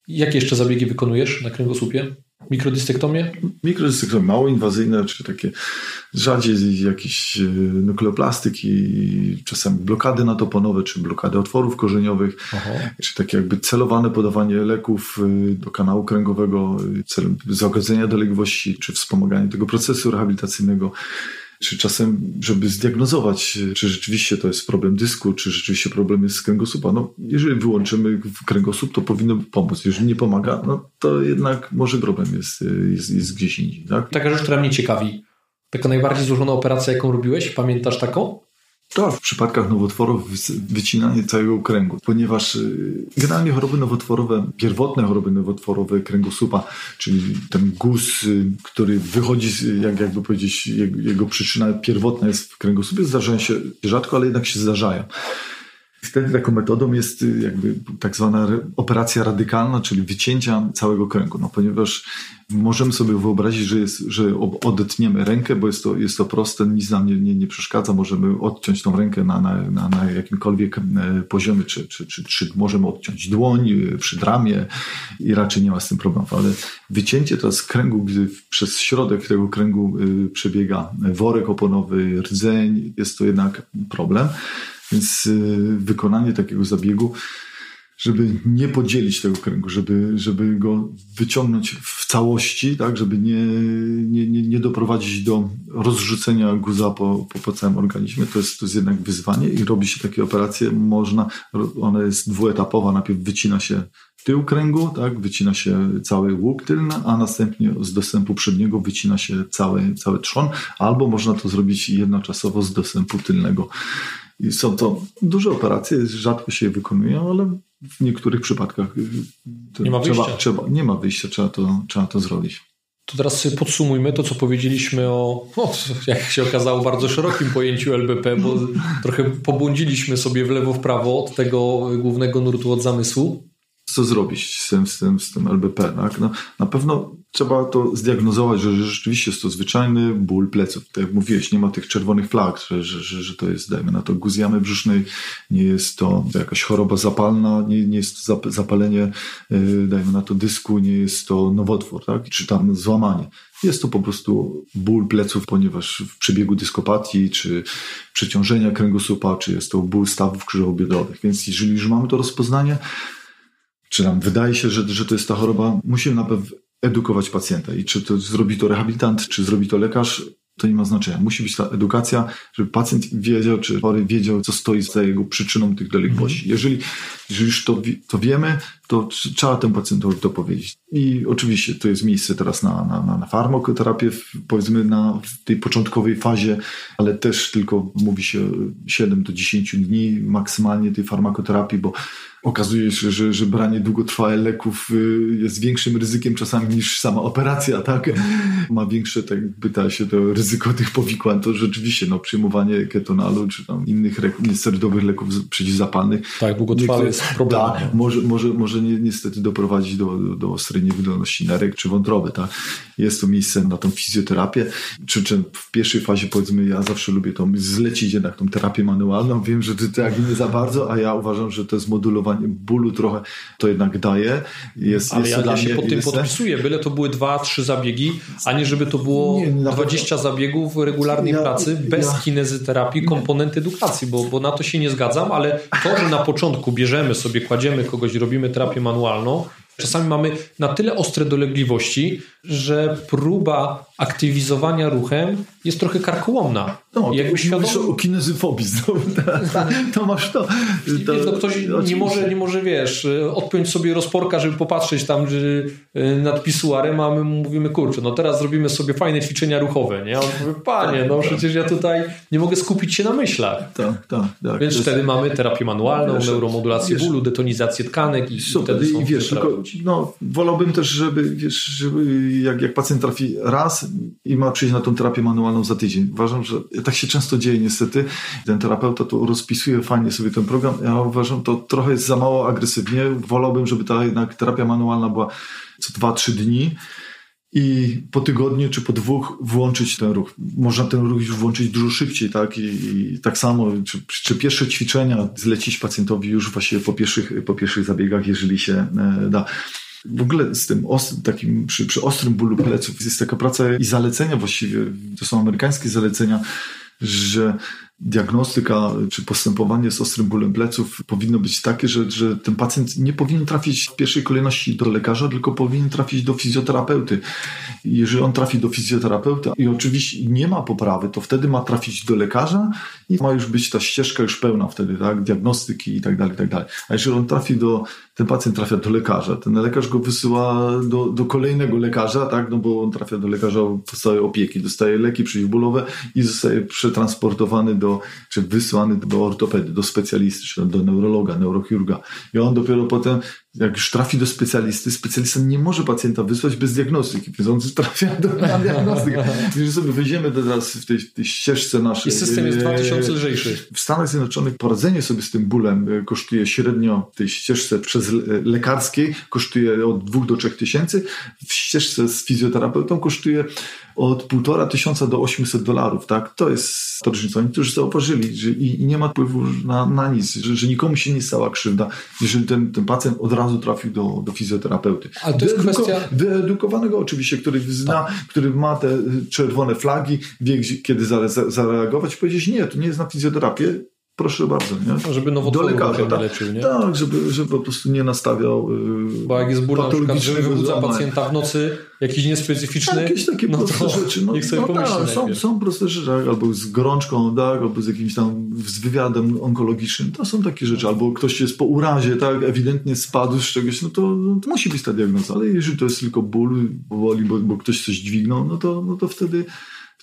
Jakie jeszcze zabiegi wykonujesz na kręgosłupie? Mikrodystektomie? Mikrodystektomie, mało inwazyjne, czy takie rzadziej jakieś e, nukleoplastyki, czasami blokady natoponowe, czy blokady otworów korzeniowych, Aha. czy takie jakby celowane podawanie leków e, do kanału kręgowego celem zagodzenia dolegliwości, czy wspomagania tego procesu rehabilitacyjnego czy czasem, żeby zdiagnozować, czy rzeczywiście to jest problem dysku, czy rzeczywiście problem jest z kręgosłupa. No, jeżeli wyłączymy kręgosłup, to powinno pomóc. Jeżeli nie pomaga, no to jednak może problem jest, jest, jest gdzieś indziej. Tak? Taka rzecz, która mnie ciekawi. Taka najbardziej złożona operacja, jaką robiłeś, pamiętasz taką? Tak, w przypadkach nowotworów wycinanie całego kręgu, ponieważ y, generalnie choroby nowotworowe, pierwotne choroby nowotworowe kręgosłupa, czyli ten guz, y, który wychodzi, jak, jakby powiedzieć, jego przyczyna pierwotna jest w kręgosłupie, zdarzają się rzadko, ale jednak się zdarzają. Wtedy taką metodą jest y, jakby tak zwana operacja radykalna, czyli wycięcia całego kręgu. No, ponieważ możemy sobie wyobrazić, że, jest, że odetniemy rękę, bo jest to, jest to proste, nic nam nie, nie, nie przeszkadza. Możemy odciąć tą rękę na, na, na, na jakimkolwiek e, poziomie, czy, czy, czy, czy możemy odciąć dłoń e, przy dramie i raczej nie ma z tym problemów. Ale wycięcie teraz kręgu, gdy przez środek tego kręgu e, przebiega worek oponowy, rdzeń, jest to jednak problem. Więc y, wykonanie takiego zabiegu, żeby nie podzielić tego kręgu, żeby, żeby go wyciągnąć w całości, tak, żeby nie, nie, nie, nie doprowadzić do rozrzucenia guza po, po, po całym organizmie, to jest, to jest jednak wyzwanie i robi się takie operacje, można, ona jest dwuetapowa, najpierw wycina się tył kręgu, tak, wycina się cały łuk tylny, a następnie z dostępu przedniego wycina się cały, cały trzon, albo można to zrobić jednoczasowo z dostępu tylnego. I są to duże operacje, rzadko się je wykonują, ale w niektórych przypadkach y, nie ma wyjścia. Trzeba, trzeba, nie ma wyjścia, trzeba to, trzeba to zrobić. To teraz sobie podsumujmy to, co powiedzieliśmy o, no, jak się okazało, bardzo szerokim pojęciu LBP, bo trochę pobłądziliśmy sobie w lewo, w prawo od tego głównego nurtu, od zamysłu co zrobić z tym, z tym, z tym LBP. Tak? No, na pewno trzeba to zdiagnozować, że rzeczywiście jest to zwyczajny ból pleców. Tak jak mówiłeś, nie ma tych czerwonych flag, że, że, że, to jest, dajmy na to, guzjamy brzusznej, nie jest to jakaś choroba zapalna, nie, nie jest to zapalenie, yy, dajmy na to, dysku, nie jest to nowotwór, tak? czy tam złamanie. Jest to po prostu ból pleców, ponieważ w przebiegu dyskopatii, czy przeciążenia kręgosłupa, czy jest to ból stawów krzyżowo-biodrowych. Więc jeżeli już mamy to rozpoznanie, czy nam wydaje się, że, że to jest ta choroba, musimy na pewno edukować pacjenta. I czy to zrobi to rehabilitant, czy zrobi to lekarz, to nie ma znaczenia. Musi być ta edukacja, żeby pacjent wiedział, czy chory wiedział, co stoi za jego przyczyną tych dolegliwości. Mhm. Jeżeli, jeżeli już to, to wiemy, to trzeba temu pacjentowi to powiedzieć. I oczywiście to jest miejsce teraz na, na, na farmakoterapię, powiedzmy na w tej początkowej fazie, ale też tylko mówi się 7 do 10 dni maksymalnie tej farmakoterapii, bo okazuje się, że, że branie długotrwałych leków y, jest większym ryzykiem czasami niż sama operacja, tak? Ma większe, tak pyta się, to ryzyko tych powikłań, to rzeczywiście no, przyjmowanie ketonalu czy tam innych niesterydowych leków przeciwzapalnych. Tak, długotrwale jest problem. Tak, może, może, może ni niestety doprowadzić do, do, do ostrej niewydolności nerek czy wątroby, tak? Jest to miejsce na tą fizjoterapię, czy, czy w pierwszej fazie powiedzmy, ja zawsze lubię to zlecić jednak tą terapię manualną, wiem, że ty tak nie za bardzo, a ja uważam, że to jest modulowanie bólu trochę to jednak daje. Jest, Ale jest ja, ja się pod tym podpisuję, byle to były dwa, trzy zabiegi, a nie żeby to było nie, 20 zabiegów regularnej ja, pracy bez ja, kinezyterapii, komponent edukacji, bo, bo na to się nie zgadzam, ale to, że na początku bierzemy sobie, kładziemy kogoś, robimy terapię manualną, Czasami mamy na tyle ostre dolegliwości, że próba aktywizowania ruchem jest trochę karkołomna. No, jakby świadomo... o kinezyfobii znowu. To masz to. to no, ktoś nie może, nie może, wiesz, odpiąć sobie rozporka, żeby popatrzeć tam że, y, nad pisuarem, a my mówimy, kurczę, no teraz zrobimy sobie fajne ćwiczenia ruchowe, nie? A on mówi, panie, no przecież ja tutaj nie mogę skupić się na myślach. Tak, tak. tak. Więc wtedy mamy terapię manualną, wiesz, neuromodulację wiesz, bólu, detonizację tkanek i super, wtedy są i wiesz, tylko, no, wolałbym też, żeby, wiesz, żeby jak, jak pacjent trafi raz i ma przyjść na tą terapię manualną za tydzień. Uważam, że tak się często dzieje niestety. Ten terapeuta to rozpisuje fajnie sobie ten program. Ja uważam, to trochę jest za mało agresywnie. Wolałbym, żeby ta jednak terapia manualna była co 2-3 dni i po tygodniu czy po dwóch włączyć ten ruch. Można ten ruch już włączyć dużo szybciej, tak? I, i tak samo, czy, czy, pierwsze ćwiczenia zlecić pacjentowi już właśnie po pierwszych, po pierwszych zabiegach, jeżeli się e, da. W ogóle z tym ostrym, takim przy, przy ostrym bólu pleców jest taka praca i zalecenia właściwie, to są amerykańskie zalecenia, że diagnostyka czy postępowanie z ostrym bólem pleców powinno być takie, że, że ten pacjent nie powinien trafić w pierwszej kolejności do lekarza, tylko powinien trafić do fizjoterapeuty. Jeżeli on trafi do fizjoterapeuty i oczywiście nie ma poprawy, to wtedy ma trafić do lekarza i ma już być ta ścieżka już pełna wtedy, tak, diagnostyki i tak dalej, i tak dalej. A jeżeli on trafi do, ten pacjent trafia do lekarza, ten lekarz go wysyła do, do kolejnego lekarza, tak, no bo on trafia do lekarza podstawowej opieki, dostaje leki przeciwbólowe i zostaje przetransportowany do czy wysłany do ortopedy, do specjalisty, czy do neurologa, neurochirurga. I on dopiero potem, jak już trafi do specjalisty, specjalista nie może pacjenta wysłać bez diagnostyki, więc on trafia do na diagnostykę. Jeżeli sobie wejdziemy teraz w tej, tej ścieżce naszej. I system jest 2000 lżejszy. W Stanach Zjednoczonych poradzenie sobie z tym bólem e, kosztuje średnio w tej ścieżce przez lekarskiej kosztuje od 2 do 3 tysięcy, w ścieżce z fizjoterapeutą kosztuje od półtora tysiąca do 800 dolarów, tak? To jest to różnica. Oni już zauważyli, że i, i, nie ma wpływu na, na nic, że, że, nikomu się nie stała krzywda, jeżeli ten, ten pacjent od razu trafił do, do fizjoterapeuty. Ale to jest Wyeduko, kwestia... Wyedukowanego oczywiście, który zna, tak. który ma te czerwone flagi, wie kiedy zareagować, powiedzieć nie, to nie jest na fizjoterapię, Proszę bardzo, nie? Żeby nowotworu do lekarza, tak, leczył, nie? Tak, żeby, żeby po prostu nie nastawiał yy, Bo jak jest ból na przykład, że wybudza pacjenta w nocy jakiś niespecyficzny, jakieś takie no proste rzeczy. No, niech sobie no, pomyśli tak, są, są proste rzeczy, tak? albo z gorączką, tak? albo z jakimś tam z wywiadem onkologicznym. To są takie rzeczy. Albo ktoś jest po urazie, tak? ewidentnie spadł z czegoś, no to, no to musi być ta diagnoza. Ale jeżeli to jest tylko ból, powoli, bo, bo ktoś coś dźwignął, no to, no to wtedy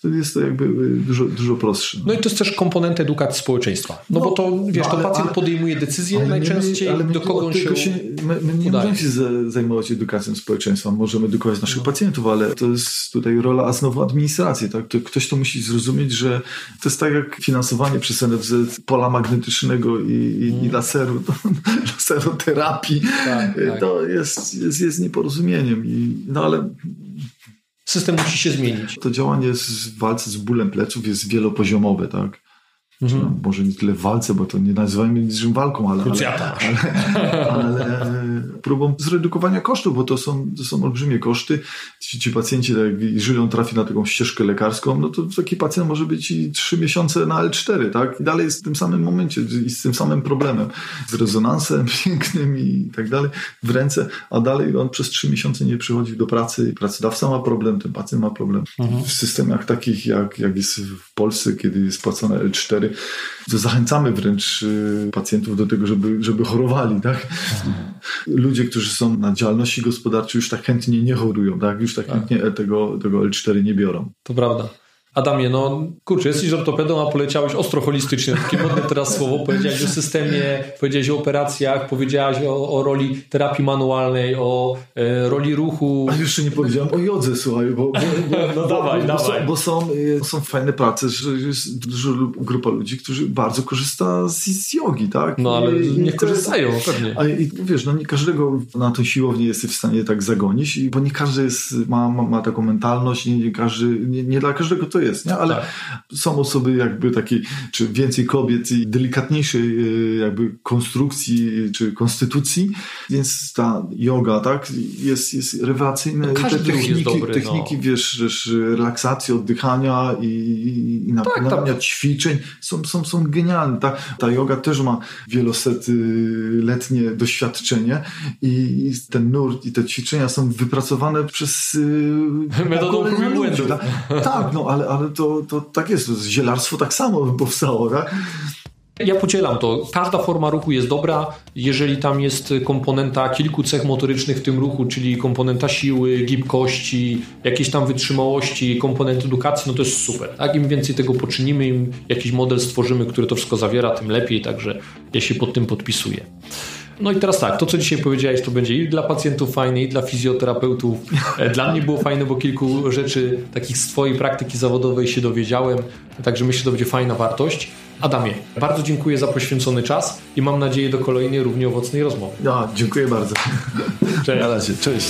wtedy jest to jakby y, dużo, dużo prostsze. No i to jest też komponent edukacji społeczeństwa. No, no bo to, wiesz, no, ale, to pacjent ale, podejmuje decyzję ale najczęściej, ale do kogo się, się My, my nie udaje. możemy się zajmować edukacją społeczeństwa, możemy edukować naszych no. pacjentów, ale to jest tutaj rola, a znowu administracji, tak? To ktoś to musi zrozumieć, że to jest tak jak finansowanie przez NFZ pola magnetycznego i, i, i laseru, to, laseroterapii. Tak, tak. To jest, jest, jest nieporozumieniem. I, no ale System musi się zmienić. To działanie w walce z bólem pleców jest wielopoziomowe, tak? Mhm. No, może nie tyle w walce, bo to nie nazywajmy niczym walką, ale, ale, ale, ale, próbą zredukowania kosztów, bo to są, to są olbrzymie koszty. Ci, ci pacjenci, tak, jeżeli on trafi na taką ścieżkę lekarską, no to taki pacjent może być i trzy miesiące na L4, tak? I dalej jest w tym samym momencie i z tym samym problemem, z rezonansem pięknym i tak dalej w ręce, a dalej on przez trzy miesiące nie przychodzi do pracy. Pracodawca ma problem, ten pacjent ma problem. Mhm. W systemach takich, jak, jak jest w Polsce, kiedy jest płacone L4, to zachęcamy wręcz y, pacjentów do tego, żeby, żeby chorowali, tak? Ludzie, którzy są na działalności gospodarczej już tak chętnie nie chorują, tak? Już tak, tak. chętnie tego, tego L4 nie biorą. To prawda. Adamie, no kurczę, jesteś ortopedą, a poleciałeś ostro holistycznie. Takie modne teraz słowo. Powiedziałeś o systemie, powiedziałeś o operacjach, powiedziałeś o, o roli terapii manualnej, o e, roli ruchu. A jeszcze nie powiedziałem o jodze, słuchaj, bo, bo, bo no bo, dawaj, bo, dawaj. Bo są, e, są fajne prace, że jest duża grupa ludzi, którzy bardzo korzysta z, z jogi, tak? No ale I, nie korzystają, pewnie. A i, wiesz, no nie każdego na tą siłownię jesteś w stanie tak zagonić, bo nie każdy jest, ma, ma, ma taką mentalność, nie, nie każdy, nie, nie dla każdego to jest, nie? ale tak. są osoby jakby takiej, czy więcej kobiet i delikatniejszej e, jakby konstrukcji, czy konstytucji, więc ta yoga, tak, jest, jest rewelacyjna. No, te techniki, dobry, techniki no. wiesz, wiesz, relaksacji, oddychania i, i napełniania tak, ćwiczeń są, są, są genialne. Ta, ta yoga też ma wielosetletnie doświadczenie i ten nurt i te ćwiczenia są wypracowane przez e, metodą prób tak? tak, no ale, ale to to, tak jest. Zielarstwo tak samo powstało, tak? Ja podzielam to. Każda forma ruchu jest dobra, jeżeli tam jest komponenta kilku cech motorycznych w tym ruchu, czyli komponenta siły, gibkości, jakiejś tam wytrzymałości, komponent edukacji, no to jest super. Tak? Im więcej tego poczynimy, im jakiś model stworzymy, który to wszystko zawiera, tym lepiej, także ja się pod tym podpisuję. No i teraz tak, to co dzisiaj powiedziałeś, to będzie i dla pacjentów fajne, i dla fizjoterapeutów. E, dla mnie było fajne, bo kilku rzeczy takich z Twojej praktyki zawodowej się dowiedziałem, także myślę, że to będzie fajna wartość. Adamie, bardzo dziękuję za poświęcony czas i mam nadzieję do kolejnej równie owocnej rozmowy. Ja, dziękuję bardzo. Cześć. Na razie, cześć.